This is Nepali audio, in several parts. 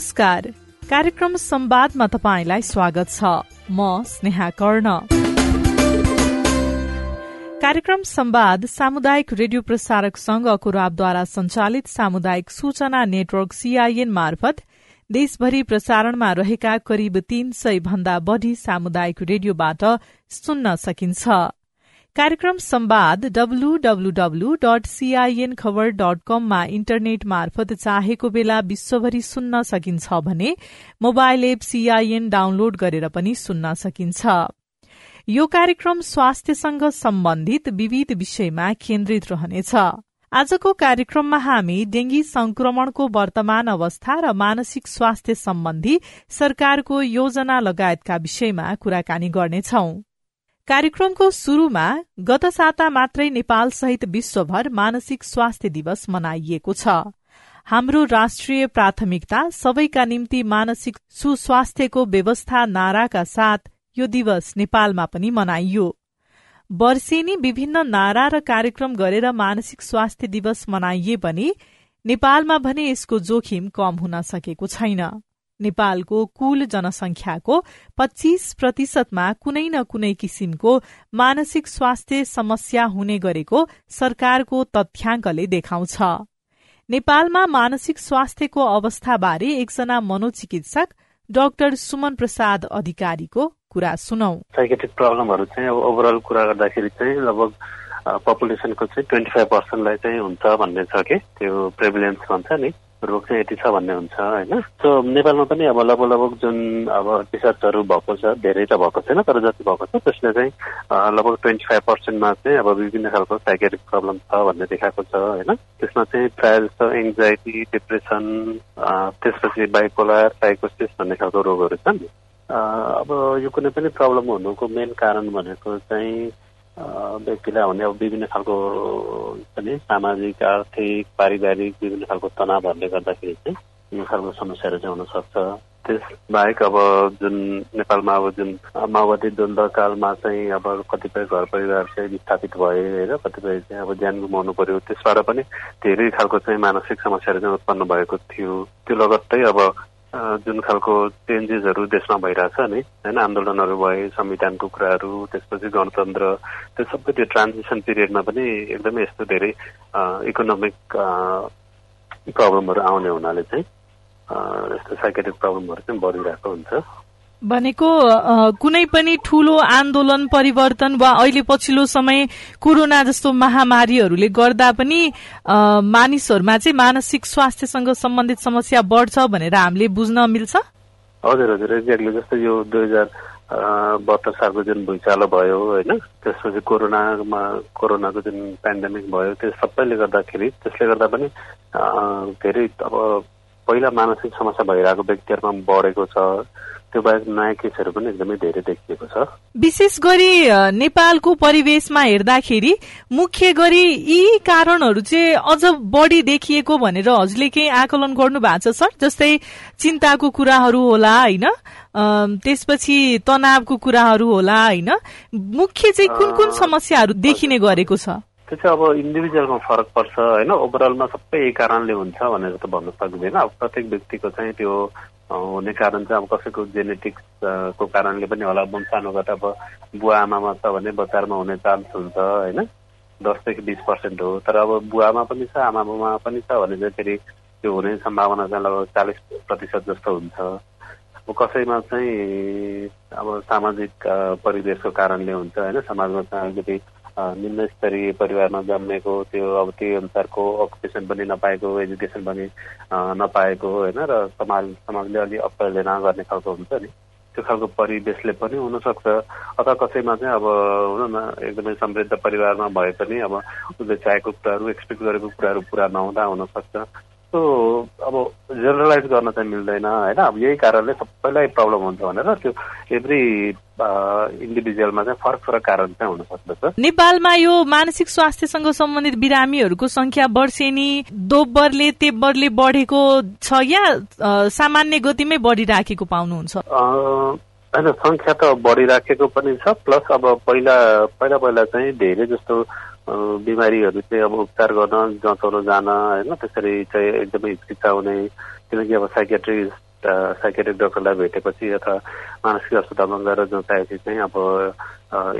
नमस्कार। कार्यक्रम संवादमा तपाईँलाई स्वागत छ। म स्नेहा कर्ण। कार्यक्रम संवाद सामुदायिक रेडियो प्रसारक संघ कुराबद्वारा संचालित सामुदायिक सूचना नेटवर्क सीआईएन मार्फत देशभरि प्रसारणमा रहेका करिब तीन सय भन्दा बढ़ी सामुदायिक रेडियोबाट सुन्न सकिन्छ। कार्यक्रम संवाद WWW dot CIN Khabar dot कममा इन्टरनेट मार्फत चाहेको बेला विश्वभरि सुन्न सकिन्छ भने मोबाइल एप सीआईएन डाउनलोड गरेर पनि सुन्न सकिन्छ। यो कार्यक्रम स्वास्थ्यसँग सम्बन्धित विविध विषयमा केन्द्रित रहनेछ। आजको कार्यक्रममा हामी डेंगी संक्रमणको वर्तमान अवस्था र मानसिक स्वास्थ्य सम्बन्धी सरकारको योजना लगायतका विषयमा कुराकानी गर्नेछौं। कार्यक्रमको शुरूमा गत साता मात्रै नेपाल सहित विश्वभर मानसिक स्वास्थ्य दिवस मनाइएको छ। हाम्रो राष्ट्रिय प्राथमिकता सबैका निम्ति मानसिक सुस्वास्थ्यको व्यवस्था नाराका साथ यो दिवस नेपालमा पनि मनाइयो। वर्षेनी विभिन्न नारा र कार्यक्रम गरेर मानसिक स्वास्थ्य दिवस मनाइए पनि नेपालमा भने यसको जोखिम कम हुन सकेको छैन। नेपालको कुल जनसंख्याको पच्चीस प्रतिशतमा कुनै न कुनै किसिमको मानसिक स्वास्थ्य समस्या हुने गरेको सरकारको तथ्याङ्कले देखाउँछ। नेपालमा मानसिक स्वास्थ्यको अवस्थाबारे एकजना मनोचिकित्सक डाक्टर सुमन प्रसाद अधिकारीको कुरा सुनौ। साइकेट्रिक प्रब्लमहरू चाहिँ अब ओभरअल कुरा गर्दाखेरि चाहिँ लगभग पपुलेसनको चाहिँ ट्वेन्टी फाइभ पर्सेन्टलाई चाहिँ हुन्छ भन्ने छ कि? त्यो प्रेभिलेन्स भन्छ नि। रोग चाहिँ यति छ भन्ने हुन्छ होइन? सो नेपालमा पनि अब लगभग लगभग जुन अब रिसर्चहरू भएको छ धेरै त भएको छैन तर जति भएको छ त्यसले चाहिँ लगभग ट्वेन्टी फाइभ पर्सेन्टमा चाहिँ अब विभिन्न खालको साइकेटिक प्रब्लम छ भन्ने देखाएको छ होइन? त्यसमा चाहिँ प्रायः जस्तो एङ्जाइटी डिप्रेसन त्यसपछि बाइपोलर साइकोसिस भन्ने खालको रोगहरू छन्। अब यो कुनै पनि प्रब्लम हुनुको मेन कारण भनेको चाहिँ व्यक्तिलाई हुने अब विभिन्न खालको पनि सामाजिक आर्थिक पारिवारिक विभिन्न खालको तनावहरूले गर्दाखेरि चाहिँ यो खालको समस्याहरू चाहिँ हुनसक्छ त्यस बाहेक अब जुन नेपालमा अब जुन माओवादी द्वन्द्वकालमा चाहिँ अब कतिपय घर परिवार चाहिँ विस्थापित भए होइन कतिपय चाहिँ अब ज्यान गुमाउनु पर्यो त्यसबाट पनि धेरै खालको चाहिँ मानसिक समस्याहरू चाहिँ उत्पन्न भएको थियो। त्यो लगत्तै अब जुन खालको चेन्जेसहरू देशमा भइरहेछ नि होइन आन्दोलनहरू भए संविधानको कुराहरू त्यसपछि गणतन्त्र त्यो सबै त्यो ट्रान्जिसन पिरियडमा पनि एकदमै यस्तो धेरै इकोनोमिक प्रब्लमहरू आउने हुनाले चाहिँ यस्तो साइकेटिक प्रब्लमहरू चाहिँ बढिरहेको हुन्छ। भनेको कुनै पनि ठूलो आन्दोलन परिवर्तन वा अहिले पछिल्लो समय कोरोना जस्तो महामारीहरूले गर्दा पनि मानिसहरूमा चाहिँ मानसिक स्वास्थ्यसँग सम्बन्धित समस्या बढ्छ भनेर हामीले बुझ्न मिल्छ? हजुर हजुर। एक्ज्याक्टली जस्तो यो दुई हजार बहत्तर सालको जुन भुइँचालो भयो होइन त्यसपछि कोरोनामा कोरोनाको जुन पेन्डेमिक भयो त्यो सबैले गर्दाखेरि त्यसले गर्दा पनि धेरै अब पहिला मानसिक समस्या भइरहेको व्यक्तिहरूमा बढेको छ। त्यो बाहेक नयाँ केसहरू पनि एकदमै धेरै देखिएको छ। विशेष गरी नेपालको परिवेशमा हेर्दाखेरि मुख्य गरी यी कारणहरू चाहिँ अझ बढी देखिएको भनेर हजुरले केही आकलन गर्नु भएको छ सर? जस्तै चिन्ताको कुराहरू होला होइन? त्यसपछि तनावको कुराहरू होला होइन? मुख्य चाहिँ कुन कुन समस्याहरू देखिने गरेको छ? त्यो चाहिँ अब इन्डिभिजुअलमा फरक पर्छ होइन? ओभरअलमा सबै यही कारणले हुन्छ भनेर त भन्न सक्दैन। अब प्रत्येक व्यक्तिको चाहिँ त्यो हुने कारण चाहिँ अब कसैको जेनेटिक्सको कारणले पनि होला वंशानुगत अब बुवा आमामा छ भने बच्चामा हुने चान्स हुन्छ होइन? दसदेखि बिस पर्सेन्ट हो। तर अब बुवामा पनि छ आमामा पनि छ भने चाहिँ फेरि त्यो हुने सम्भावना चाहिँ लगभग चालिस प्रतिशत जस्तो हुन्छ। अब कसैमा चाहिँ अब सामाजिक परिवेशको कारणले हुन्छ होइन? समाजमा चाहिँ अलिकति निम्न स्तरीय परिवारमा जन्मेको त्यो अब त्यही अनुसारको अकुपेसन पनि नपाएको एजुकेसन पनि नपाएको होइन? र समाज समाजले अलि अप्रेलना गर्ने खालको हुन्छ नि। त्यो खालको परिवेशले पनि हुनसक्छ। अथवा कसैमा चाहिँ अब हुन न एकदमै समृद्ध परिवारमा भए पनि अब उसले चाहेको कुराहरू एक्सपेक्ट गरेको कुराहरू पुरा नहुँदा हुनसक्छ। त्यो अब जेनरलाइज गर्न चाहिँ मिल्दैन होइन? अब यही कारणले सबैलाई प्रब्लम हुन्छ भनेर त्यो एभ्री इन्डिभिजुअलमा चाहिँ फरक फरक कारण चाहिँ हुन सक्दछ नेपालमा यो मानसिक स्वास्थ्यसँग सम्बन्धित बिरामीहरूको संख्या वर्षेनी दोब्बरले तेब्बरले बढेको छ या सामान्य गतिमै बढिराखेको पाउनुहुन्छ? होइन सङ्ख्या त बढिराखेको पनि छ प्लस अब पहिला पहिला पहिला चाहिँ धेरै जस्तो बिमारीहरू चाहिँ अब उपचार गर्न जँचाउन जान होइन त्यसरी चाहिँ एकदमै हिचकिचाउने किनकि अब साइकेट्रिस्ट साइकेट्रिक डक्टरलाई भेटेपछि अथवा मानसिक अस्पतालमा गएर जँचाएपछि चाहिँ अब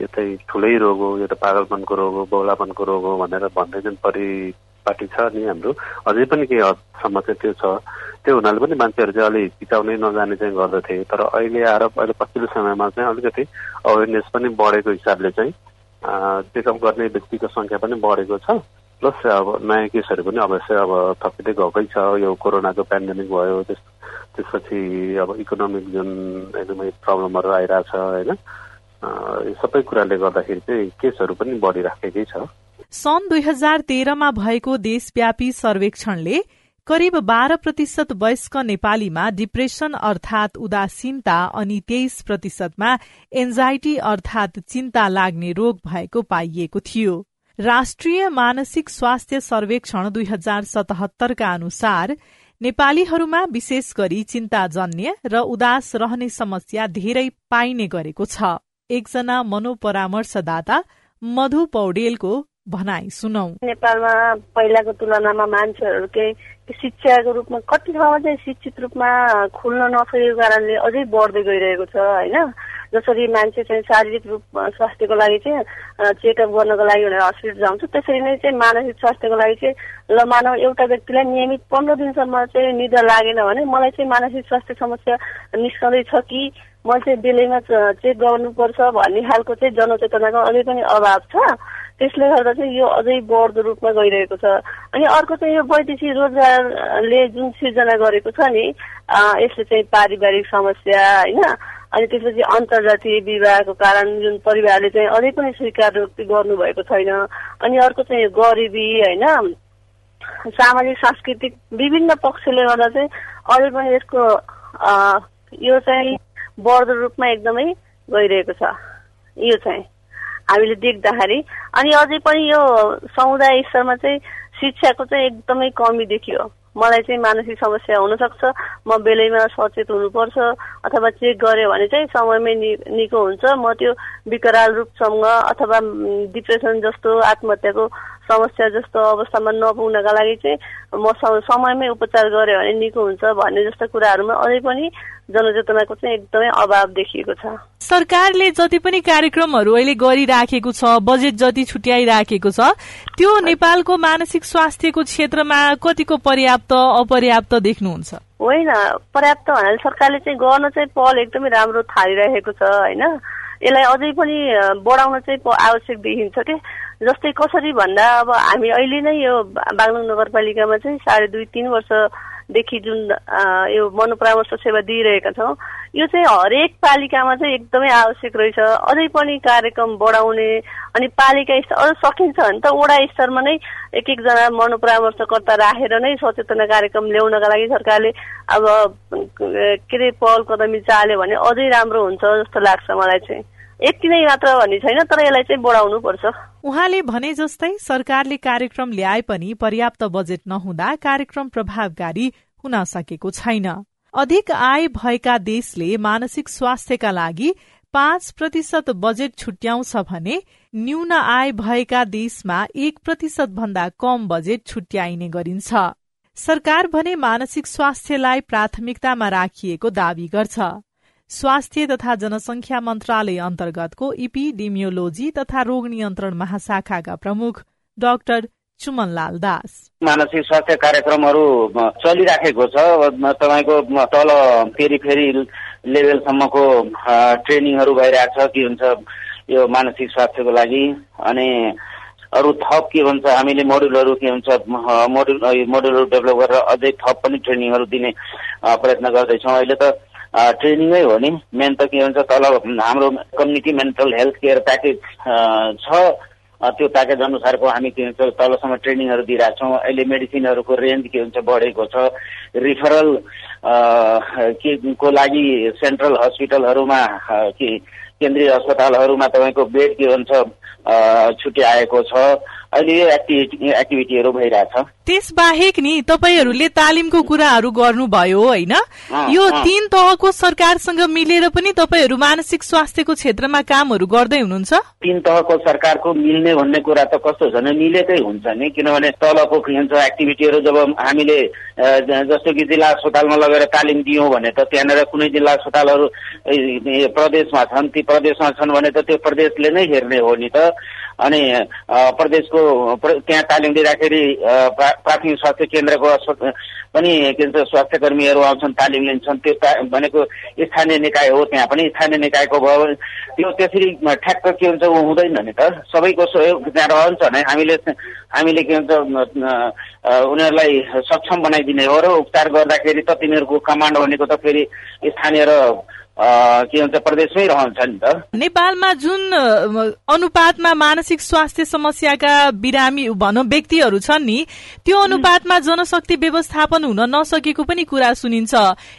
यो चाहिँ ठुलै रोग हो यो त पागलपनको रोग हो बौलापनको रोग हो भनेर भन्दै जुन परिपाटी छ नि हाम्रो। अझै पनि केही हदसम्म चाहिँ त्यो छ। त्यो हुनाले पनि मान्छेहरू चाहिँ अलिक हिचाउनै नजाने चाहिँ गर्दथे। तर अहिले आएर अहिले पछिल्लो समयमा चाहिँ अलिकति अवेरनेस पनि बढेको हिसाबले चाहिँ चेकअप गर्ने व्यक्तिको सङ्ख्या पनि बढेको छ। प्लस अब नयाँ केसहरू पनि अवश्य अब थपिँदै गएकै छ। यो कोरोनाको पेन्डेमिक भयो त्यस त्यसपछि अब इकोनोमिक जुन एकदमै प्रब्लमहरू आइरहेछ होइन? यो सबै कुराले गर्दाखेरि चाहिँ केसहरू पनि बढिराखेकै छ। सन् दुई हजार तेह्रमा भएको देशव्यापी सर्वेक्षणले करिब बाह्र प्रतिशत वयस्क नेपालीमा डिप्रेशन अर्थात उदासीनता अनि तेइस प्रतिशतमा एन्जाइटी अर्थात चिन्ता लाग्ने रोग भएको पाइएको थियो। राष्ट्रिय मानसिक स्वास्थ्य सर्वेक्षण दुई हजार सतहत्तरका अनुसार नेपालीहरूमा विशेष गरी चिन्ताजन्य र उदास रहने समस्या धेरै पाइने गरेको छ। एकजना मनोपरामर्शदाता मधु पौडेलको भनाई सुनौ। नेपालमा पहिलाको तुलनामा मान्छेहरू केही शिक्षाको रूपमा कति ठाउँमा चाहिँ शिक्षित रूपमा खुल्न नसकेको कारणले अझै बढ्दै गइरहेको छ होइन? जसरी मान्छे चाहिँ शारीरिक रूप स्वास्थ्यको लागि चाहिँ चेकअप गर्नको लागि भनेर हस्पिटल जान्छ त्यसरी नै चाहिँ मानसिक स्वास्थ्यको लागि चाहिँ ल मानव एउटा व्यक्तिलाई नियमित पन्ध्र दिनसम्म चाहिँ निद्रा लागेन भने मलाई चाहिँ मानसिक स्वास्थ्य समस्या निस्कँदैछ कि मैले चाहिँ बेलैमा चेक गर्नुपर्छ भन्ने खालको चाहिँ जनचेतनाको अझै पनि अभाव छ। त्यसले गर्दा चाहिँ यो अझै बढ्दो रूपमा गइरहेको छ। अनि अर्को चाहिँ यो वैदेशिक रोजगारले जुन सिर्जना गरेको छ नि यसले चाहिँ पारिवारिक समस्या होइन? अनि त्यसपछि अन्तर्जातीय विवाहको कारण जुन परिवारले चाहिँ अझै पनि स्वीकार गर्नुभएको छैन। अनि अर्को चाहिँ गरिबी होइन? सामाजिक सांस्कृतिक विभिन्न पक्षले गर्दा चाहिँ अझै पनि यसको यो चाहिँ बढ्दो रूपमा एकदमै गइरहेको छ। यो चाहिँ हामीले देख्दाखेरि अनि अझै पनि यो समुदाय स्तरमा चाहिँ शिक्षाको चाहिँ एकदमै कमी देखियो। मलाई चाहिँ मानसिक समस्या हुनसक्छ म बेलैमा सचेत हुनुपर्छ अथवा चेक गऱ्यो भने चाहिँ समयमै नि निको हुन्छ। म त्यो विकराल रूपसँग अथवा डिप्रेसन जस्तो आत्महत्याको समस्या जस्तो अवस्थामा नपुग्नका लागि चाहिँ म समयमै उपचार गऱ्यो भने निको हुन्छ भन्ने जस्तो कुराहरूमा अझै पनि जनचेतनाको चाहिँ एकदमै अभाव देखिएको छ। सरकारले जति पनि कार्यक्रमहरू अहिले गरिराखेको छ बजेट जति छुट्याइराखेको छ त्यो नेपालको मानसिक स्वास्थ्यको क्षेत्रमा कतिको पर्याप्त अपर्याप्त देख्नुहुन्छ? होइन पर्याप्त भन्नाले सरकारले चाहिँ गर्न चाहिँ पहल एकदमै राम्रो थालिरहेको छ होइन। यसलाई अझै पनि बढाउन चाहिँ आवश्यक देखिन्छ कि? जस्तै कसरी भन्दा अब हामी अहिले नै यो बागलुङ नगरपालिकामा चाहिँ साढे दुई तिन वर्ष देखि जुन यो मनोपरामर्श सेवा दिइरहेका छौँ। यो चाहिँ हरेक पालिकामा चाहिँ एकदमै आवश्यक रहेछ। अझै पनि कार्यक्रम बढाउने अनि पालिका स्तर अझ सकिन्छ भने त वडा स्तरमा नै एक एकजना मनोपरामर्शकर्ता राखेर नै सचेतना कार्यक्रम ल्याउनका लागि सरकारले अब के अरे पहल कदमी चाल्यो भने अझै राम्रो हुन्छ जस्तो लाग्छ मलाई चाहिँ। यति नै मात्र भन्ने छैन तर यसलाई चाहिँ बढाउनु पर्छ उहाँले भने जस्तै सरकारले कार्यक्रम ल्याए पनि पर्याप्त बजेट नहुँदा कार्यक्रम प्रभावकारी हुन सकेको छैन। अधिक आय भएका देशले मानसिक स्वास्थ्यका लागि पाँच प्रतिशत बजेट छुट्याउँछ भने न्यून आय भएका देशमा एक प्रतिशत भन्दा कम बजेट छुट्याइने गरिन्छ। सरकार भने मानसिक स्वास्थ्यलाई प्राथमिकतामा राखिएको दावी गर्छ। स्वास्थ्य तथा जनसंख्या मन्त्रालय अन्तर्गतको इपिडेमियोलोजी तथा रोग नियन्त्रण महाशाखाका प्रमुख डाक्टर चुमनलाल दास। मानसिक स्वास्थ्य कार्यक्रमहरू चलिराखेको छ। तपाईँको तल फेरि फेरि लेभलसम्मको ट्रेनिङहरू भइरहेको छ। के हुन्छ यो मानसिक स्वास्थ्यको लागि। अनि अरू थप के भन्छ हामीले मोड्युलहरू के हुन्छ मोड्युल मोड्युलहरू डेभलप गरेर अझै थप पनि ट्रेनिङहरू दिने प्रयत्न गर्दैछौँ। अहिले त ट्रेनिङै हो नि। मेन त के भन्छ तल हाम्रो community mental health care package छ। त्यो प्याकेज अनुसारको हामी के भन्छ तलसम्म ट्रेनिङहरू दिइरहेको छौँ अहिले मेडिसिनहरूको रेन्ज के हुन्छ बढेको छ। रिफरल के को लागि सेन्ट्रल हस्पिटलहरूमा के केन्द्रीय अस्पतालहरूमा तपाईँको बेड के भन्छ छुट्याएको छ। अहिले यो एक्टिभिटी एक्टिभिटीहरू भइरहेछ। त्यस बाहेक नि तपाईँहरूले तालिमको कुराहरू गर्नुभयो होइन? यो तीन तहको सरकारसँग मिलेर पनि तपाईँहरू मानसिक स्वास्थ्यको क्षेत्रमा कामहरू गर्दै हुनुहुन्छ? तीन तहको सरकारको मिल्ने भन्ने कुरा त कस्तो छ भने मिलेकै हुन्छ नि किनभने तलको के भन्छ एक्टिभिटीहरू जब हामीले जस्तो कि जिल्ला अस्पतालमा लगेर तालिम दियौँ भने त त्यहाँनिर कुनै जिल्ला अस्पतालहरू प्रदेशमा छन् ती प्रदेशमा छन् भने त त्यो प्रदेशले नै हेर्ने हो नि त। अनि प्रदेशको त्यहाँ तालिम दिँदाखेरि प्राथमिक स्वास्थ्य केन्द्रको पनि के भन्छ स्वास्थ्य कर्मीहरू आउँछन् तालिम लिन्छन् त्यो भनेको स्थानीय निकाय हो त्यहाँ पनि स्थानीय निकायको भयो त्यो त्यसरी ठ्याक्क के हुन्छ ऊ हुँदैन नि त। सबैको सहयोग त्यहाँ रहन्छ नै। हामीले हामीले के भन्छ उनीहरूलाई सक्षम बनाइदिने हो र उपचार गर्दाखेरि त तिनीहरूको कमान्ड भनेको त फेरि स्थानीय र के भन्छ प्रदेशमै रहन्छ नि त। नेपालमा जुन अनुपातमा मानसिक स्वास्थ्य समस्याका बिरामी भनौँ व्यक्तिहरू छन् नि त्यो अनुपातमा जनशक्ति व्यवस्थापन हुन नसकेको पनि कुरा सुनिन्छ।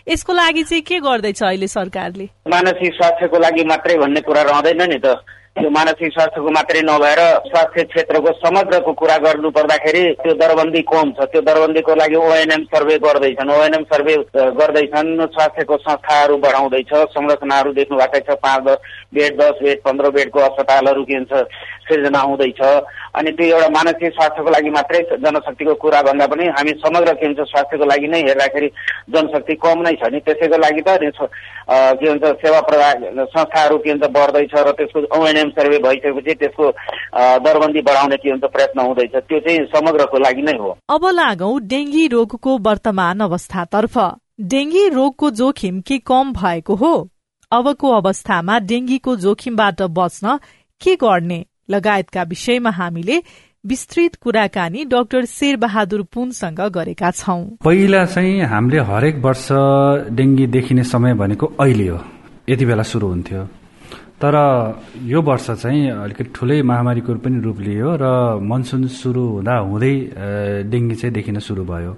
यसको लागि चाहिँ के गर्दैछ अहिले सरकारले? मानसिक स्वास्थ्यको लागि मात्रै भन्ने कुरा रहँदैन नि त। त्यो मानसिक स्वास्थ्यको मात्रै नभएर स्वास्थ्य क्षेत्रको समग्रको कुरा गर्नु पर्दाखेरि त्यो दरबन्दी कम छ। त्यो दरबन्दीको लागि ओएनएम सर्वे गर्दैछन्। ओएनएम सर्वे गर्दैछन्। स्वास्थ्यको संस्थाहरू बढाउँदैछ। संरचनाहरू देख्नु भएकै छ। पाँच दस बेड दस बेड पन्ध्र बेडको अस्पतालहरू के भन्छ सिर्जना हुँदैछ। अनि त्यो एउटा मानसिक स्वास्थ्यको लागि मात्रै जनशक्तिको कुरा भन्दा पनि हामी समग्र के भन्छ स्वास्थ्यको लागि नै हेर्दाखेरि जनशक्ति कम नै छ नि। त्यसैको लागि त के भन्छ सेवा प्रदान संस्थाहरू के भन्छ बढ्दैछ र त्यसको ओएनएम सर्वे भइसकेपछि त्यसको दरबन्दी बढाउने के भन्छ प्रयत्न हुँदैछ। त्यो चाहिँ समग्रको लागि नै हो। अब लागौ डेङ्गी रोगको वर्तमान अवस्थातर्फ। डेङ्गी रोगको जोखिम के कम भएको हो? अबको अवस्थामा डेङ्गीको जोखिमबाट बच्न के गर्ने? लगायतका विषयमा हामीले विस्तृत कुराकानी डाक्टर शेर बहादुर पुनसँग गरेका छौं। पहिला चाहिँ हामीले हरेक वर्ष डेङ्गी देखिने समय भनेको अहिले हो। यति बेला सुरु हुन्थ्यो। तर यो वर्ष चाहिँ अलिकति ठुलै महामारीको पनि रूप लियो र मनसुन सुरु हुँदा हुँदै डेङ्गी चाहिँ देखिन सुरु भयो।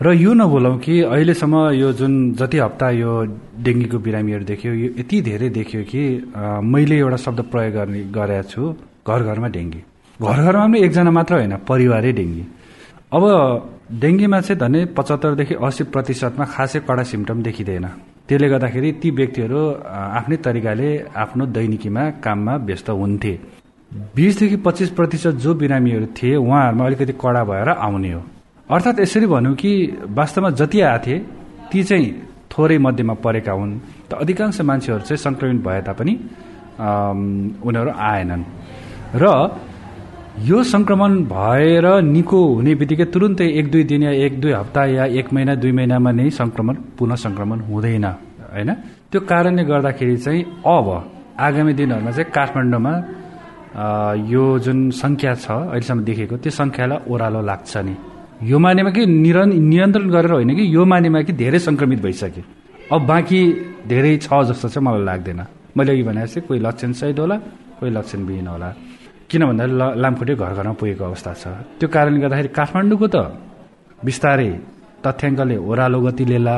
र यो नबोलौँ कि अहिलेसम्म यो जुन जति हप्ता यो डेङ्गीको बिरामीहरू देखियो यो यति धेरै देखियो कि मैले एउटा शब्द प्रयोग गर्ने गरेका छु। घर घरमा डेङ्गी। घर घरमा पनि एकजना मात्र होइन परिवारै डेङ्गी। अब डेङ्गीमा चाहिँ धने पचहत्तरदेखि अस्सी प्रतिशतमा खासै कडा सिम्टम देखिँदैन। त्यसले गर्दाखेरि ती व्यक्तिहरू आफ्नै तरिकाले आफ्नो दैनिकीमा काममा व्यस्त हुन्थे। बिसदेखि पच्चिस प्रतिशत जो बिरामीहरू थिए उहाँहरूमा अलिकति कडा भएर आउने हो। अर्थात् यसरी भनौँ कि वास्तवमा जति आएथे ती चाहिँ थोरै मध्येमा परेका हुन्। त अधिकांश मान्छेहरू चाहिँ सङ्क्रमित भए तापनि उनीहरू आएनन्। र यो संक्रमण भएर निको हुने बित्तिकै तुरुन्तै एक दुई दिन या एक दुई हप्ता या एक महिना दुई महिनामा नै संक्रमण पुनः संक्रमण हुँदैन होइन? त्यो कारणले गर्दाखेरि चाहिँ अब आगामी दिनहरूमा चाहिँ काठमाडौँमा यो जुन सङ्ख्या छ अहिलेसम्म देखेको त्यो सङ्ख्यालाई ओह्रालो लाग्छ नि। यो मानेमा कि नियन्त्रण गरेर होइन कि यो मानेमा कि धेरै सङ्क्रमित भइसक्यो। अब बाँकी धेरै छ जस्तो चाहिँ मलाई लाग्दैन। मैले अघि भने जस्तै कोही लक्षण सहित होला कोही लक्षणविहीन होला। किन भन्दा लामखुट्टे घर घरमा पुगेको अवस्था छ। त्यो कारणले गर्दाखेरि काठमाडौँको त बिस्तारै तथ्याङ्कले ओह्रालो गति लिएला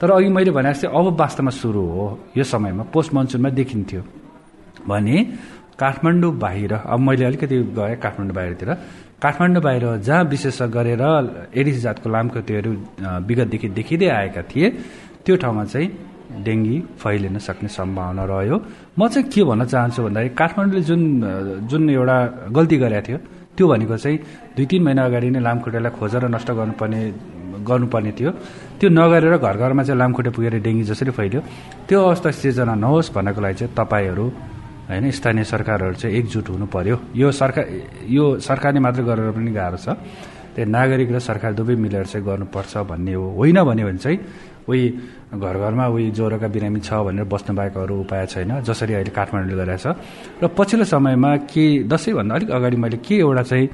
तर अघि मैले भने जस्तै अब वास्तवमा सुरु हो। यो समयमा पोस्ट मनसुनमा देखिन्थ्यो। भने काठमाडौँ बाहिर अब मैले अलिकति गएँ काठमाडौँ बाहिरतिर। काठमाडौँ बाहिर जहाँ विशेष गरेर एडिस जातको लामखुट्टेहरू विगतदेखि देखिँदै आएका थिए त्यो ठाउँमा चाहिँ डेङ्गी फैलिन सक्ने सम्भावना रह्यो। म चाहिँ के भन्न चाहन्छु भन्दाखेरि काठमाडौँले जुन जुन एउटा गल्ती गरेको थियो त्यो भनेको चाहिँ दुई तिन महिना अगाडि नै लामखुट्टेलाई खोजेर नष्ट गर्नुपर्ने गर्नुपर्ने थियो। त्यो नगरेर घर घरमा चाहिँ लामखुट्टे पुगेर डेङ्गी जसरी फैल्यो। त्यो अवस्था सिर्जना नहोस् भन्नको लागि चाहिँ तपाईँहरू होइन स्थानीय सरकारहरू चाहिँ एकजुट हुनु पर्यो। यो सरकार यो सरकारले मात्र गरेर पनि गाह्रो छ। त्यो नागरिक र सरकार दुवै मिलेर चाहिँ गर्नुपर्छ भन्ने हो। होइन भन्यो भने चाहिँ उही घर घरमा उही ज्वरोका बिरामी छ भनेर बस्नु बाहेक अरू उपाय छैन जसरी अहिले काठमाडौँले गरिरहेछ र पछिल्लो समयमा के दसैँभन्दा अलिक अगाडि मैले के एउटा चाहिँ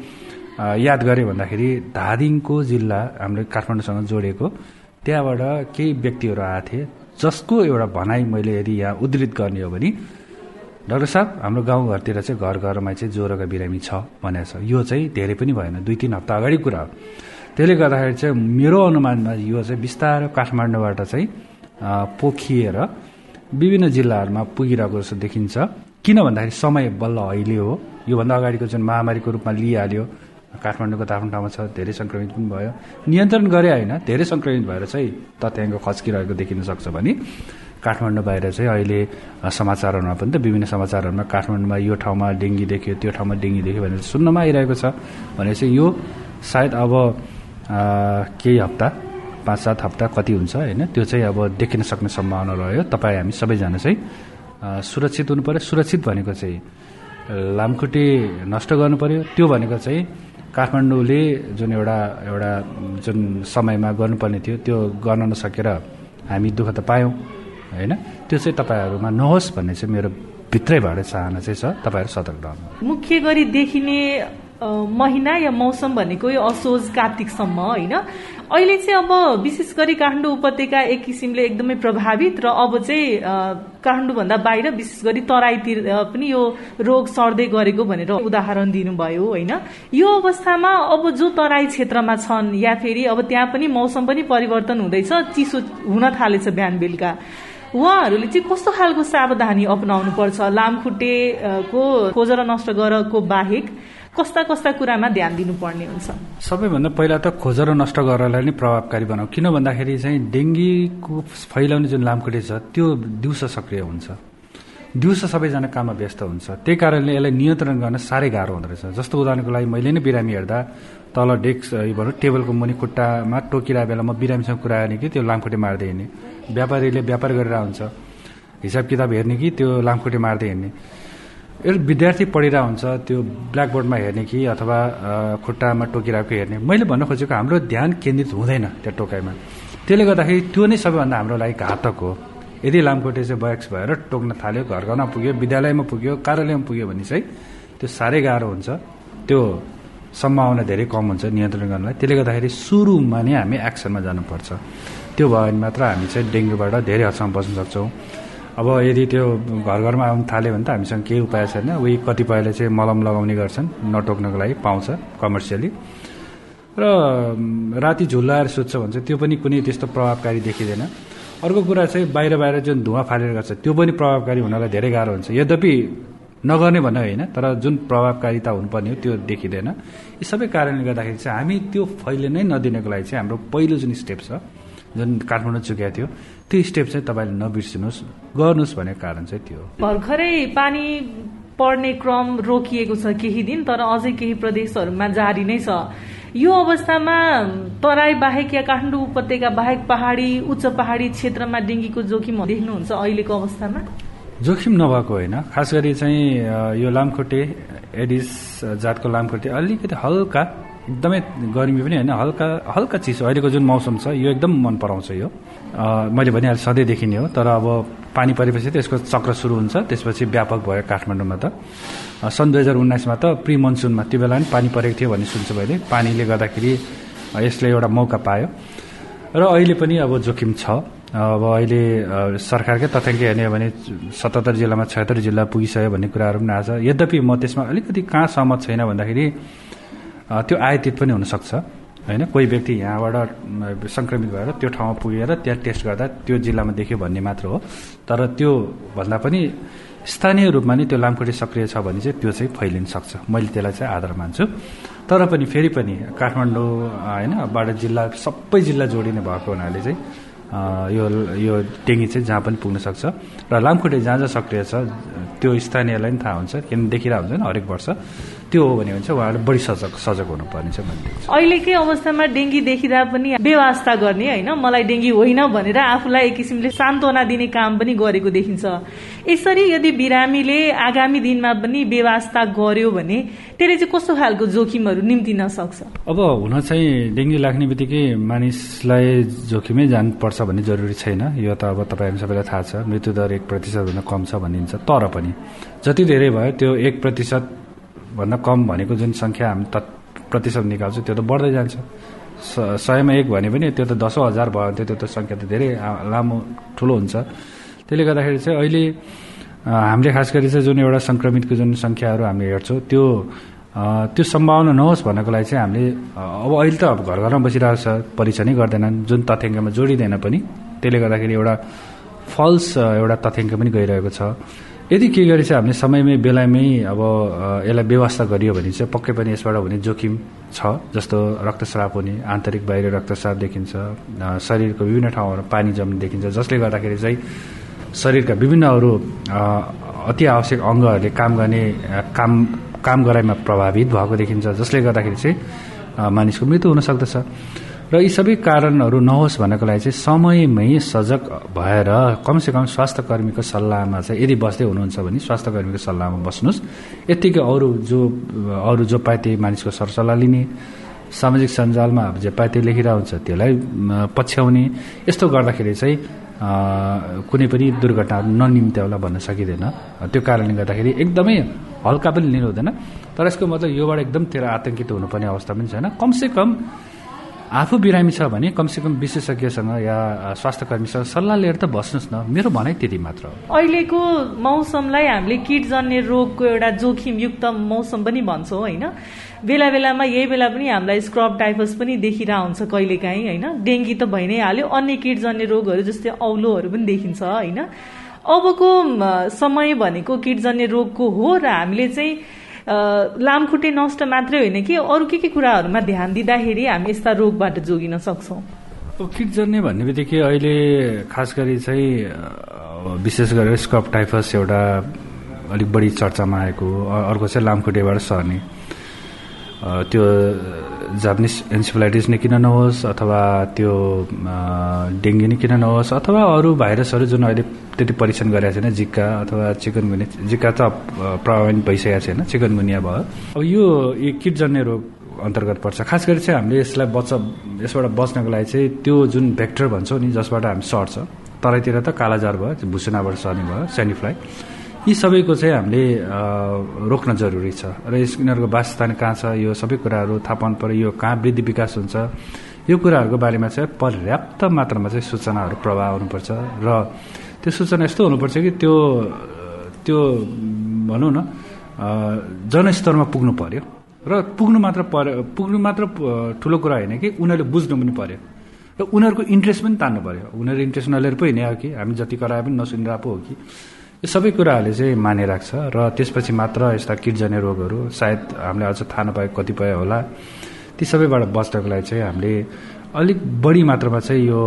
याद गरेँ भन्दाखेरि धादिङको जिल्ला हाम्रो काठमाडौँसँग जोडिएको त्यहाँबाट केही व्यक्तिहरू आएको थिए जसको एउटा भनाइ मैले यदि यहाँ उद्धृत गर्ने हो भने डाक्टर साहब हाम्रो गाउँघरतिर चाहिँ घर घरमा चाहिँ ज्वरोका बिरामी छ भनेको छ। यो चाहिँ धेरै पनि भएन दुई तिन हप्ता अगाडि कुरा हो। त्यसले गर्दाखेरि चाहिँ मेरो अनुमानमा यो चाहिँ बिस्तारै काठमाडौँबाट चाहिँ पोखिएर विभिन्न जिल्लाहरूमा पुगिरहेको जस्तो देखिन्छ। किन भन्दाखेरि समय बल्ल अहिले हो। योभन्दा अगाडिको जुन महामारीको रूपमा लिइहाल्यो काठमाडौँको त ठाउँमा छ धेरै सङ्क्रमित पनि भयो। नियन्त्रण गरे होइन धेरै सङ्क्रमित भएर चाहिँ तथ्याङ्क खस्किरहेको देखिन सक्छ भने काठमाडौँ बाहिर चाहिँ अहिले समाचारहरूमा पनि त विभिन्न समाचारहरूमा काठमाडौँमा यो ठाउँमा डेङ्गी देखियो त्यो ठाउँमा डेङ्गी देख्यो भनेर सुन्नमा आइरहेको छ। भनेपछि यो सायद अब केही हप्ता पाँच सात हप्ता कति हुन्छ होइन? त्यो चाहिँ अब देखिन सक्ने सम्भावना रह्यो। तपाईँ हामी सबैजना चाहिँ सुरक्षित हुनु पऱ्यो सुरक्षित भनेको चाहिँ लामखुट्टे नष्ट गर्नु पऱ्यो त्यो भनेको चाहिँ काठमाडौँले जुन एउटा एउटा जुन समयमा गर्नुपर्ने थियो त्यो गर्न नसकेर हामी दुःख त पायौँ होइन? त्यो चाहिँ तपाईँहरूमा नहोस् भन्ने चाहिँ मेरो भित्रैबाट चाहना चाहिँ छ। तपाईँहरू सतर्क रहनु मुख्य गरी देखिने महिना या मौसम भनेको यो असोज कार्तिकसम्म होइन? अहिले चाहिँ अब विशेष गरी काठमाडौँ उपत्यका एक किसिमले एकदमै प्रभावित र अब चाहिँ काठमाडौँभन्दा बाहिर विशेष गरी तराईतिर पनि यो रोग सर्दै गरेको भनेर उदाहरण दिनुभयो होइन? यो अवस्थामा अब जो तराई क्षेत्रमा छन् या फेरि अब त्यहाँ पनि मौसम पनि परिवर्तन हुँदैछ चिसो हुन थालेछ बिहान बेलुका उहाँहरूले चाहिँ कस्तो खालको सावधानी अपनाउनु पर्छ लामखुट्टेको खोजेर नष्ट गरेको बाहेक कस्ता कस्ता कुरामा ध्यान दिनुपर्ने हुन्छ। सबैभन्दा पहिला त खोजेर नष्ट गरेरलाई नै प्रभावकारी बनाऊ। किन भन्दाखेरि चाहिँ डेङ्गीको फैलाउने जुन लामखुट्टे छ त्यो दिउँसो सक्रिय हुन्छ। दिउँसो सबैजना काममा व्यस्त हुन्छ। त्यही कारणले यसलाई नियन्त्रण गर्न साह्रै गाह्रो हुँदो रहेछ। जस्तो उदाहरणको लागि मैले नै बिरामी हेर्दा तल डेस्क भनौँ टेबलको मुनि खुट्टामा टोकिरहेको बेला म बिरामीसँग कुरा गर्ने कि त्यो लामखुट्टे मार्दै हिँड्ने। व्यापारीले व्यापार गरेर हुन्छ हिसाब किताब हेर्ने कि त्यो लामखुट्टे मार्दै हिँड्ने। विद्यार्थी पढिरहेको हुन्छ त्यो ब्ल्याकबोर्डमा हेर्ने कि अथवा खुट्टामा टोकिरहेको हेर्ने। मैले भन्न खोजेको हाम्रो ध्यान केन्द्रित हुँदैन त्यो टोकाइमा। त्यसले गर्दाखेरि त्यो नै सबैभन्दा हाम्रो लागि घातक हो। यदि लामखुट्टे चाहिँ बयक्स भएर टोक्न थाल्यो घर घरमा पुग्यो विद्यालयमा पुग्यो कार्यालयमा पुग्यो भने चाहिँ त्यो साह्रै गाह्रो हुन्छ। त्यो सम्भावना धेरै कम हुन्छ नियन्त्रण गर्नलाई। त्यसले गर्दाखेरि सुरुमा नै हामी एक्सनमा जानुपर्छ। त्यो भयो भने मात्र हामी चाहिँ डेङ्गुबाट धेरै हदसम्म बच्न सक्छौँ। अब यदि त्यो घर घरमा आउनु थाल्यो भने त हामीसँग केही उपाय छैन। उही कतिपयले चाहिँ मलम लगाउने गर्छन् नटोक्नको लागि पाउँछ कमर्सियली र राति झुल्लाएर सुत्छ भन्छ त्यो पनि कुनै त्यस्तो प्रभावकारी देखिँदैन। अर्को कुरा चाहिँ बाहिर बाहिर जुन धुवा फालेर गर्छ त्यो पनि प्रभावकारी हुनलाई धेरै गाह्रो हुन्छ। यद्यपि नगर्ने भन्ने होइन तर जुन प्रभावकारिता हुनुपर्ने हो त्यो देखिँदैन। यी सबै कारणले गर्दाखेरि चाहिँ हामी त्यो फैलिनै नदिनको लागि चाहिँ हाम्रो पहिलो जुन स्टेप छ जुन काठमाडौँ चुकेको थियो त्यो स्टेप चाहिँ तपाईँले नबिर्सिनुहोस्। गर्नुहोस् भनेको कारण चाहिँ त्यो भर्खरै पानी पर्ने क्रम रोकिएको छ केही दिन तर अझै केही प्रदेशहरूमा जारी नै छ। यो अवस्थामा तराई बाहेक या काठमाडौँ उपत्यका बाहेक पहाडी उच्च पहाडी क्षेत्रमा डेङ्गीको जोखिम देख्नुहुन्छ अहिलेको अवस्थामा? जोखिम नभएको होइन। खास गरी चाहिँ यो लामखुट्टे एडिस जातको लामखुट्टे अलिकति हल्का एकदमै गर्मी पनि होइन हल्का हल्का चिसो। अहिलेको जुन मौसम छ यो एकदम मन पराउँछ यो। मैले भनिहालेँ सधैँदेखि नै हो तर अब पानी परेपछि त यसको चक्र सुरु हुन्छ त्यसपछि व्यापक भयो काठमाडौँमा त। सन् दुई हजार उन्नाइसमा त प्रि मनसुनमा त्यो बेला पनि पानी परेको थियो भन्ने सुन्छु मैले। पानीले गर्दाखेरि यसले एउटा मौका पायो। र अहिले पनि अब जोखिम छ। अब अहिले सरकारकै तथ्याङ्क हेर्ने हो भने सतहत्तर जिल्लामा छत्तर जिल्ला पुगिसक्यो भन्ने कुराहरू पनि आएको छ। यद्यपि म त्यसमा अलिकति कहाँ सहमत छैन भन्दाखेरि त्यो आयातित पनि हुनसक्छ होइन? कोही व्यक्ति यहाँबाट सङ्क्रमित भएर त्यो ठाउँमा पुगेर त्यहाँ टेस्ट गर्दा त्यो जिल्लामा देख्यो भन्ने मात्र हो। तर त्यो भन्दा पनि स्थानीय रूपमा नै त्यो लामखुट्टे सक्रिय छ भने चाहिँ त्यो चाहिँ फैलिन सक्छ मैले त्यसलाई चाहिँ आधार मान्छु। तर पनि फेरि पनि काठमाडौँ होइन बाट जिल्ला सबै जिल्ला जोडिने भएको हुनाले चाहिँ यो यो डेङ्गी चाहिँ जहाँ पनि पुग्न सक्छ र लामखुट्टे जहाँ जहाँ सक्रिय छ त्यो स्थानीयलाई पनि थाहा हुन्छ। किन देखिरहेको हुन्छ हरेक वर्ष। त्यो हो भने चाहिँ उहाँहरू बढी सजग सजग हुनुपर्ने चाहिँ मैले अहिलेकै अवस्थामा डेङ्गी देखिँदा पनि व्यवस्था गर्ने होइन मलाई डेङ्गी होइन भनेर आफूलाई एक किसिमले सान्त्वना दिने काम पनि गरेको देखिन्छ। यसरी यदि बिरामीले आगामी दिनमा पनि व्यवस्था गर्यो भने त्यसले चाहिँ कस्तो खालको जोखिमहरू निम्तिन सक्छ अब हुन चाहिँ डेङ्गी लाग्ने बित्तिकै मानिसलाई जोखिमै जानुपर्छ भन्ने जरुरी छैन। यो त अब तपाईँहरू सबैलाई थाहा छ मृत्युदर एक प्रतिशतभन्दा कम छ भनिन्छ तर पनि जति धेरै भयो त्यो एक प्रतिशत भन्दा कम भनेको जुन सङ्ख्या हामी त प्रतिशत निकाल्छौँ त्यो त बढ्दै जान्छ। सयमा एक भने पनि त्यो त दसौँ हजार भयो भने त्यो त सङ्ख्या त धेरै लामो ठुलो हुन्छ। त्यसले गर्दाखेरि चाहिँ अहिले हामीले खास गरी चाहिँ जुन एउटा सङ्क्रमितको जुन सङ्ख्याहरू हामीले हेर्छौँ त्यो त्यो सम्भावना नहोस् भन्नको लागि चाहिँ हामीले अब अहिले त अब घर घरमा बसिरहेको छ परीक्षणै गर्दैनन् जुन तथ्याङ्कमा जोडिँदैन पनि त्यसले गर्दाखेरि एउटा फल्स एउटा तथ्याङ्क पनि गइरहेको छ। यदि के गरे चाहिँ हामीले समयमै बेलामै अब यसलाई व्यवस्था गरियो भने चाहिँ पक्कै पनि यसबाट हुने जोखिम छ जस्तो रक्तस्राव हुने आन्तरिक बाहिर रक्तस्राव देखिन्छ शरीरको विभिन्न ठाउँहरू पानी जम्ने देखिन्छ जसले गर्दाखेरि चाहिँ शरीरका विभिन्न अरू अति आवश्यक अङ्गहरूले काम गर्ने काम काम गराइमा प्रभावित भएको देखिन्छ जसले गर्दाखेरि चाहिँ मानिसको मृत्यु हुन सक्दछ। र यी सबै कारणहरू नहोस् भन्नको लागि चाहिँ समयमै सजग भएर कमसेकम स्वास्थ्य कर्मीको सल्लाहमा चाहिँ यदि बस्दै हुनुहुन्छ भने स्वास्थ्य कर्मीको सल्लाहमा बस्नुहोस्। यत्तिकै अरू जो अरू जो त्यही मानिसको सरसल्लाह लिने सामाजिक सञ्जालमा जे पाए त्यही लेखिरहेको हुन्छ त्यसलाई पछ्याउने यस्तो गर्दाखेरि चाहिँ कुनै पनि दुर्घटनाहरू ननिम्त्याउला भन्न सकिँदैन। त्यो कारणले गर्दाखेरि एकदमै हल्का पनि लिनु हुँदैन। तर यसको मतलब योबाट एकदम तेह्र आतंकित हुनुपर्ने अवस्था पनि छैन। कमसेकम आफू बिरामी छ भने कमसेकम विशेषज्ञसँग या स्वास्थ्य कर्मीसँग सल्लाह लिएर त बस्नुहोस् न। मेरो भनाइ त्यति मात्र हो। अहिलेको मौसमलाई हामीले किटजन्य रोगको एउटा जोखिमयुक्त मौसम पनि भन्छौँ होइन? बेला बेलामा यही बेला पनि हामीलाई स्क्रब टाइफस पनि देखिरह हुन्छ कहिलेकाहीँ होइन? डेङ्गी त भइ नै हाल्यो। अन्य किटजन्य रोगहरू जस्तै औलोहरू पनि देखिन्छ होइन? अबको समय भनेको किटजन्य रोगको हो र हामीले चाहिँ लामखुट्टे नष्ट मात्रै होइन कि अरू के के कुराहरूमा ध्यान दिँदाखेरि हामी यस्ता रोगबाट जोगिन सक्छौँ? किट जन्ने भन्ने बित्तिकै अहिले खास गरी चाहिँ विशेष गरेर स्कप टाइफस एउटा अलिक बढी चर्चामा आएको अर्को चाहिँ लामखुट्टेबाट सर्ने त्यो जापानिज एन्सिफलाइटिस नै किन नहोस् अथवा त्यो डेङ्गी नै किन नहोस् अथवा अरू भाइरसहरू जुन अहिले त्यति परीक्षण गरेका छैन जिक्का अथवा चिकनगुनिया जिक्का त प्रभावित भइसकेको छैन चिकनगुनिया भयो। अब यो किटजन्य रोग अन्तर्गत पर्छ। खास गरी चाहिँ हामीले यसलाई बच यसबाट बच्नको लागि चाहिँ त्यो जुन भेक्टर भन्छौँ नि जसबाट हामी सर्छ तराईतिर त कालाजार भयो भुसुनाबाट सर्ने भयो सेनिफ्लाई यी सबैको चाहिँ हामीले रोक्न जरुरी छ। र यस यिनीहरूको वासस्थान कहाँ छ यो सबै कुराहरू थाहा पाउनु पऱ्यो यो कहाँ वृद्धि विकास हुन्छ यो कुराहरूको बारेमा चाहिँ पर्याप्त मात्रामा चाहिँ सूचनाहरू प्रभाव हुनुपर्छ। र त्यो सूचना यस्तो हुनुपर्छ कि त्यो त्यो भनौँ न जनस्तरमा पुग्नु पर्यो। र पुग्नु मात्र पर्यो पुग्नु मात्र ठुलो कुरा होइन कि उनीहरूले बुझ्नु पनि पर्यो। र उनीहरूको इन्ट्रेस्ट पनि तान्नु पर्यो। उनीहरू इन्ट्रेस्ट नलिएर पो हिँड्ने हो कि हामी जति कराए पनि नसुनिरहेको हो कि। यो सबै कुराहरूले चाहिँ मानिराख्छ र त्यसपछि मात्र यस्ता किटजन्य रोगहरू सायद हामीले अझ थाहा नपाएको कतिपय होला। ती सबैबाट बच्नको लागि चाहिँ हामीले अलिक बढी मात्रामा चाहिँ यो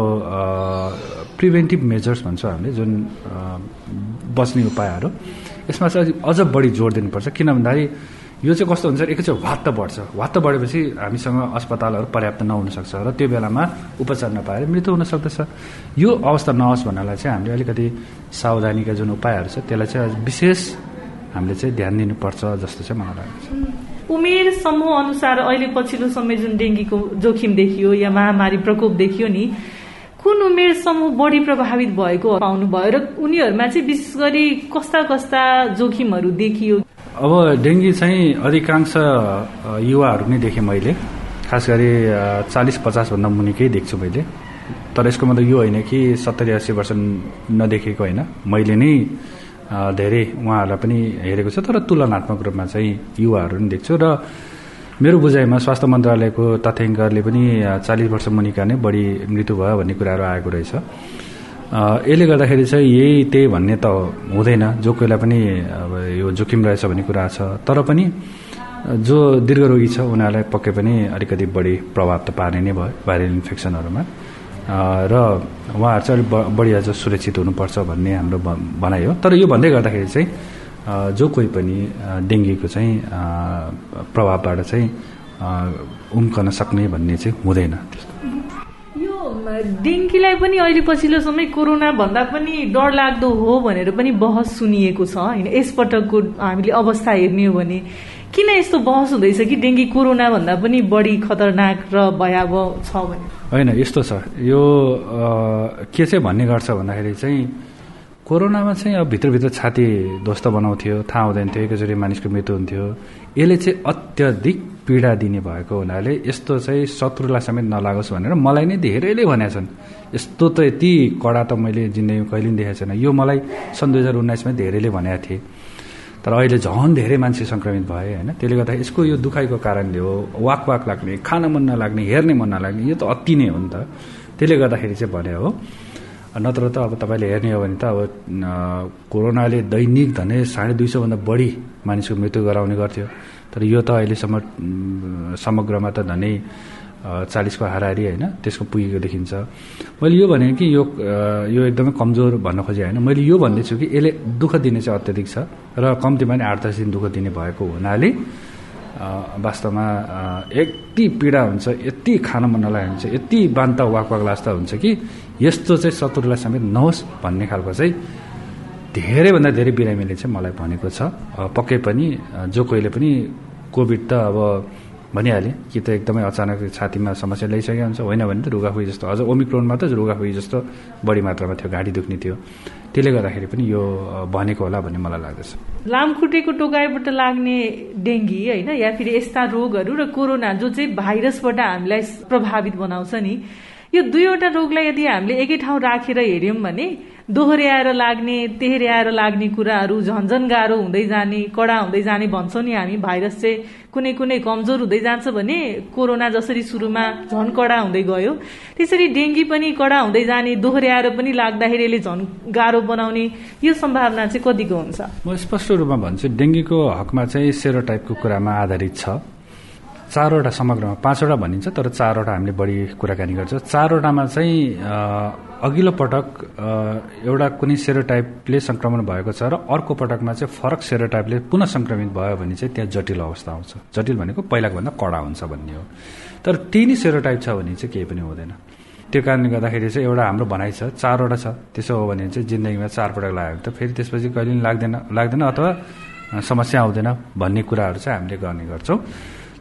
प्रिभेन्टिभ मेजर्स भन्छौँ हामीले जुन बच्ने उपायहरू। यसमा चाहिँ अझ बढी जोड दिनुपर्छ। किन भन्दाखेरि यो चाहिँ कस्तो हुन्छ एकैचोटि वात्त बढ्छ। वात्त बढेपछि हामीसँग अस्पतालहरू पर्याप्त नहुन सक्छ र त्यो बेलामा उपचार नपाएर मृत्यु हुन सक्दछ यो अवस्था नहोस् भन्नलाई चाहिँ हामीले अलिकति सावधानीका जुन उपायहरू छ त्यसलाई चाहिँ विशेष हामीले चाहिँ ध्यान दिनुपर्छ जस्तो चाहिँ मलाई लाग्छ उमेर समूह अनुसार अहिले पछिल्लो समय जुन डेङ्गीको जोखिम देखियो या महामारी प्रकोप देखियो नि कुन उमेर समूह बढी प्रभावित भएको पाउनुभयो र उनीहरूमा चाहिँ विशेष गरी कस्ता कस्ता जोखिमहरू देखियो? अब डेङ्गी चाहिँ अधिकांश युवाहरू नै देखेँ मैले। खास गरी चालिस पचासभन्दा मुनिकै देख्छु मैले। तर यसको मतलब यो होइन कि सत्तरी अस्सी वर्ष नदेखेको होइन। मैले नै धेरै उहाँहरूलाई पनि हेरेको छु। तर तुलनात्मक रूपमा चाहिँ युवाहरू पनि देख्छु। र मेरो बुझाइमा स्वास्थ्य मन्त्रालयको तथ्याङ्कले पनि चालिस वर्ष मुनिका नै बढी मृत्यु भयो भन्ने कुराहरू आएको रहेछ। यसले गर्दाखेरि चाहिँ यही त्यही भन्ने त हुँदैन। जो कोहीलाई पनि अब यो जोखिम रहेछ भन्ने कुरा छ। तर पनि जो दीर्घरोगी छ उनीहरूलाई पक्कै पनि अलिकति बढी प्रभाव त पार्ने नै भयो भाइरल इन्फेक्सनहरूमा। र उहाँहरू चाहिँ अलिक बढी अझ सुरक्षित हुनुपर्छ भन्ने हाम्रो भनाइ हो। तर यो भन्दै गर्दाखेरि चाहिँ जो कोही पनि डेङ्गीको चाहिँ प्रभावबाट चाहिँ उम्कन सक्ने भन्ने चाहिँ हुँदैन। त्यस्तो डेङ्गीलाई पनि अहिले पछिल्लो समय कोरोना भन्दा पनि डर लाग्दो हो भनेर पनि बहस सुनिएको छ होइन? यसपटकको हामीले अवस्था हेर्ने हो भने किन यस्तो बहस हुँदैछ कि डेङ्गी कोरोना भन्दा पनि बढी खतरनाक र भयावह छ भने? होइन यस्तो छ। यो के चाहिँ भन्ने गर्छ भन्दाखेरि चाहिँ कोरोनामा चाहिँ अब भित्रभित्र छाती ध्वस्त बनाउँथ्यो थाहा हुँदैन थियो एकैचोटि मानिसको मृत्यु हुन्थ्यो। यसले चाहिँ अत्याधिक पीडा दिने भएको हुनाले यस्तो चाहिँ शत्रुलाई समेत नलागोस् भनेर मलाई नै धेरैले भनेका छन्। यस्तो त यति कडा त मैले जिन्दगीमा कहिले पनि देखाएको छैन। यो मलाई सन् दुई हजार उन्नाइसमा धेरैले भनेका थिए। तर अहिले झन् धेरै मान्छे सङ्क्रमित भए होइन त्यसले गर्दा यसको यो दुखाइको कारणले हो वाक वाक लाग्ने खान मन नलाग्ने हेर्ने मन नलाग्ने यो त अति नै हो नि त। त्यसले गर्दाखेरि चाहिँ भने हो नत्र त अब तपाईँले हेर्ने हो भने त अब कोरोनाले दैनिक धने साढे दुई सौभन्दा बढी मानिसको मृत्यु गराउने गर्थ्यो। तर यो त अहिलेसम्म समग्रमा त धनै चालिसको हाराहारी होइन त्यसको पुगेको देखिन्छ। मैले यो भने कि यो यो एकदमै कमजोर भन्न खोजेँ होइन। मैले यो भन्दैछु कि यसले दुःख दिने चाहिँ अत्याधिक छ र कम्तीमा पनि आठ दस दिन दुःख दिने भएको हुनाले वास्तवमा यति पीडा हुन्छ यति खान मन नलागेको हुन्छ यति बान्त वाक वाक लास्ता हुन्छ कि यस्तो चाहिँ शत्रुलाई समेत नहोस् भन्ने खालको चाहिँ धेरैभन्दा धेरै बिरामीले चाहिँ मलाई भनेको छ। पक्कै पनि जो कोहीले पनि कोभिड त अब भनिहालेँ कि त एकदमै अचानक छातीमा समस्या ल्याइसकेको हुन्छ। होइन भने त रुगाखुई जस्तो। अझ ओमिक्रोनमा त रुगाखुई जस्तो बढी मात्रामा थियो घाँटी दुख्ने थियो। त्यसले गर्दाखेरि पनि यो भनेको होला भन्ने मलाई लाग्दछ। लामखुट्टेको टोकाइबाट लाग्ने डेङ्गी होइन या फेरि यस्ता रोगहरू र कोरोना जो चाहिँ भाइरसबाट हामीलाई प्रभावित बनाउँछ नि यो दुईवटा रोगलाई यदि हामीले एकै ठाउँ राखेर हेऱ्यौँ भने दोहोऱ्याएर लाग्ने तेह्रयाएर लाग्ने कुराहरू झन्झन गाह्रो हुँदै जाने कडा हुँदै जाने भन्छौँ नि हामी। भाइरस चाहिँ कुनै कुनै कमजोर हुँदै जान्छ भने कोरोना जसरी सुरुमा झन् कडा हुँदै गयो त्यसरी डेङ्गी पनि कडा हुँदै जाने दोहोऱ्याएर पनि लाग्दाखेरि यसले झन् गाह्रो बनाउने यो सम्भावना चाहिँ कतिको हुन्छ? म स्पष्ट रूपमा भन्छु डेङ्गीको हकमा चाहिँ सेरो टाइपको कुरामा आधारित छ। चारवटा समग्रमा पाँचवटा भनिन्छ तर चारवटा हामीले बढी कुराकानी गर्छ। चारवटामा चाहिँ अघिल्लो पटक एउटा कुनै सेरोटाइपले संक्रमण भएको छ र अर्को पटकमा चाहिँ फरक सेरोटाइपले पुनः संक्रमित भयो भने चाहिँ त्यहाँ जटिल अवस्था आउँछ। जटिल भनेको पहिलाको भन्दा कडा हुन्छ भन्ने हो। तर त्यही सेरोटाइप छ भने चाहिँ केही पनि हुँदैन। त्यो कारणले गर्दाखेरि चाहिँ एउटा हाम्रो भनाइ छ चारवटा छ। त्यसो हो भने चाहिँ जिन्दगीमा चारपटक लाग्यो भने त फेरि त्यसपछि कहिले पनि लाग्दैन लाग्दैन अथवा समस्या आउँदैन भन्ने कुराहरू चाहिँ हामीले गर्ने गर्छौँ।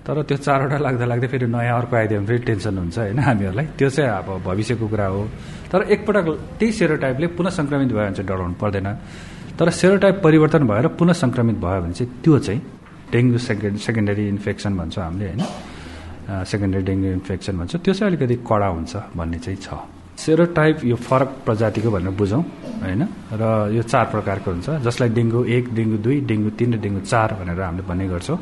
तर त्यो चारवटा लाग्दा लाग्दै फेरि नयाँ अर्को आइदियो भने फेरि टेन्सन हुन्छ होइन हामीहरूलाई। त्यो चाहिँ अब भविष्यको कुरा हो। तर एकपटक त्यही सेरोटाइपले पुनः सङ्क्रमित भयो भने चाहिँ डराउनु पर्दैन। तर सेरोटाइप परिवर्तन भएर पुनः सङ्क्रमित भयो भने चाहिँ त्यो चाहिँ डेङ्गु सेकेन्ड सेकेन्डरी इन्फेक्सन भन्छौँ हामीले होइन। सेकेन्डरी डेङ्गु इन्फेक्सन भन्छ। त्यो चाहिँ अलिकति कडा हुन्छ भन्ने चाहिँ छ। सेरोटाइप यो फरक प्रजातिको भनेर बुझौँ होइन? र यो चार प्रकारको हुन्छ। जसलाई डेङ्गु एक डेङ्गु दुई डेङ्गु तिन र डेङ्गु चार भनेर हामीले भन्ने गर्छौँ।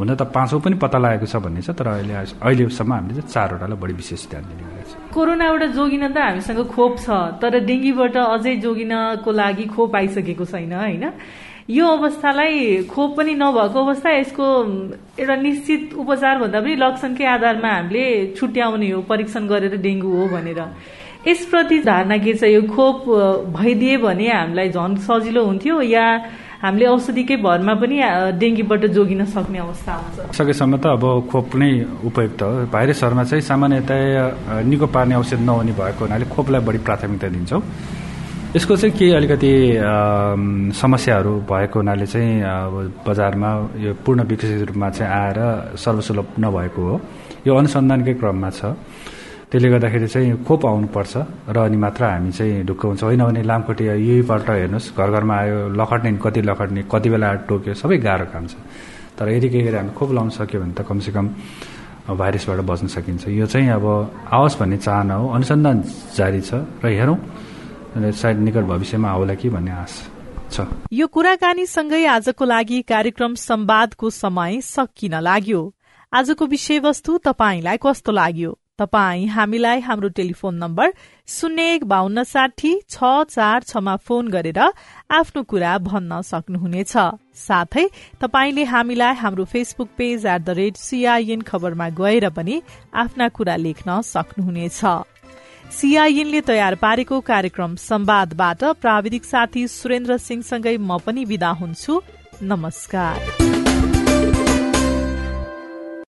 हुन त पाँचौँ पनि पत्ता लागेको छ भन्ने छ तर अहिले अहिलेसम्म हामीले चाहिँ चारवटालाई बढी विशेष ध्यान दिने गरेको छ। कोरोनाबाट जोगिन त हामीसँग खोप छ तर डेङ्गीबाट अझै जोगिनको लागि खोप आइसकेको छैन होइन? यो अवस्थालाई खोप पनि नभएको अवस्था यसको एउटा निश्चित उपचार भन्दा पनि लक्षणकै आधारमा हामीले छुट्याउने हो परीक्षण गरेर डेङ्गु हो भनेर। यसप्रति धारणा के छ यो खोप भइदिए भने हामीलाई झन् सजिलो हुन्थ्यो या हामीले औषधिकै भरमा पनि डेङ्गीबाट जोगिन सक्ने अवस्था आउँछ। सकेसम्म त अब खोप नै उपयुक्त हो। भाइरसहरूमा चाहिँ सामान्यतया निको पार्ने औषध नहुने भएको हुनाले खोपलाई बढी प्राथमिकता दिन्छौँ। यसको चाहिँ केही अलिकति समस्याहरू भएको हुनाले चाहिँ अब बजारमा यो पूर्ण विकसित रूपमा चाहिँ आएर सर्वसुलभ नभएको हो। यो अनुसन्धानकै क्रममा छ। त्यसले गर्दाखेरि चाहिँ खोप आउनुपर्छ र अनि मात्र हामी चाहिँ ढुक्क हुन्छ। होइन भने लामखुट्टे यहीपल्ट हेर्नुहोस् घर घरमा आयो लखट्ने कति लखट्ने कति बेला टोक्यो सबै गाह्रो काम छ। तर यदि के गरी हामी खोप लाउन सक्यो भने त कमसेकम भाइरसबाट बच्न सकिन्छ। यो चाहिँ अब आओस् भन्ने चाहना हो अनुसन्धान जारी छ र हेरौँ। सायद निकट भविष्यमा आउला कि भन्ने आश छ। यो कुराकानीसँगै आजको लागि कार्यक्रम संवादको समय सकिन लाग्यो। आजको विषयवस्तु तपाईँलाई कस्तो लाग्यो? तपाई हामीलाई हाम्रो टेलिफोन नम्बर शून्य एक बान्न साठी छ चार छमा फोन गरेर आफ्नो कुरा भन्न सक्नुहुनेछ। साथै तपाईँले हामीलाई हाम्रो Facebook page at the rate CIN खबरमा गएर पनि आफ्ना कुरा लेख्न सक्नुहुनेछ। सीआईएनले तयार पारेको कार्यक्रम संवादबाट प्राविधिक साथी सुरेन्द्र सिंहसँगै म पनि विदा हुन्छु। नमस्कार।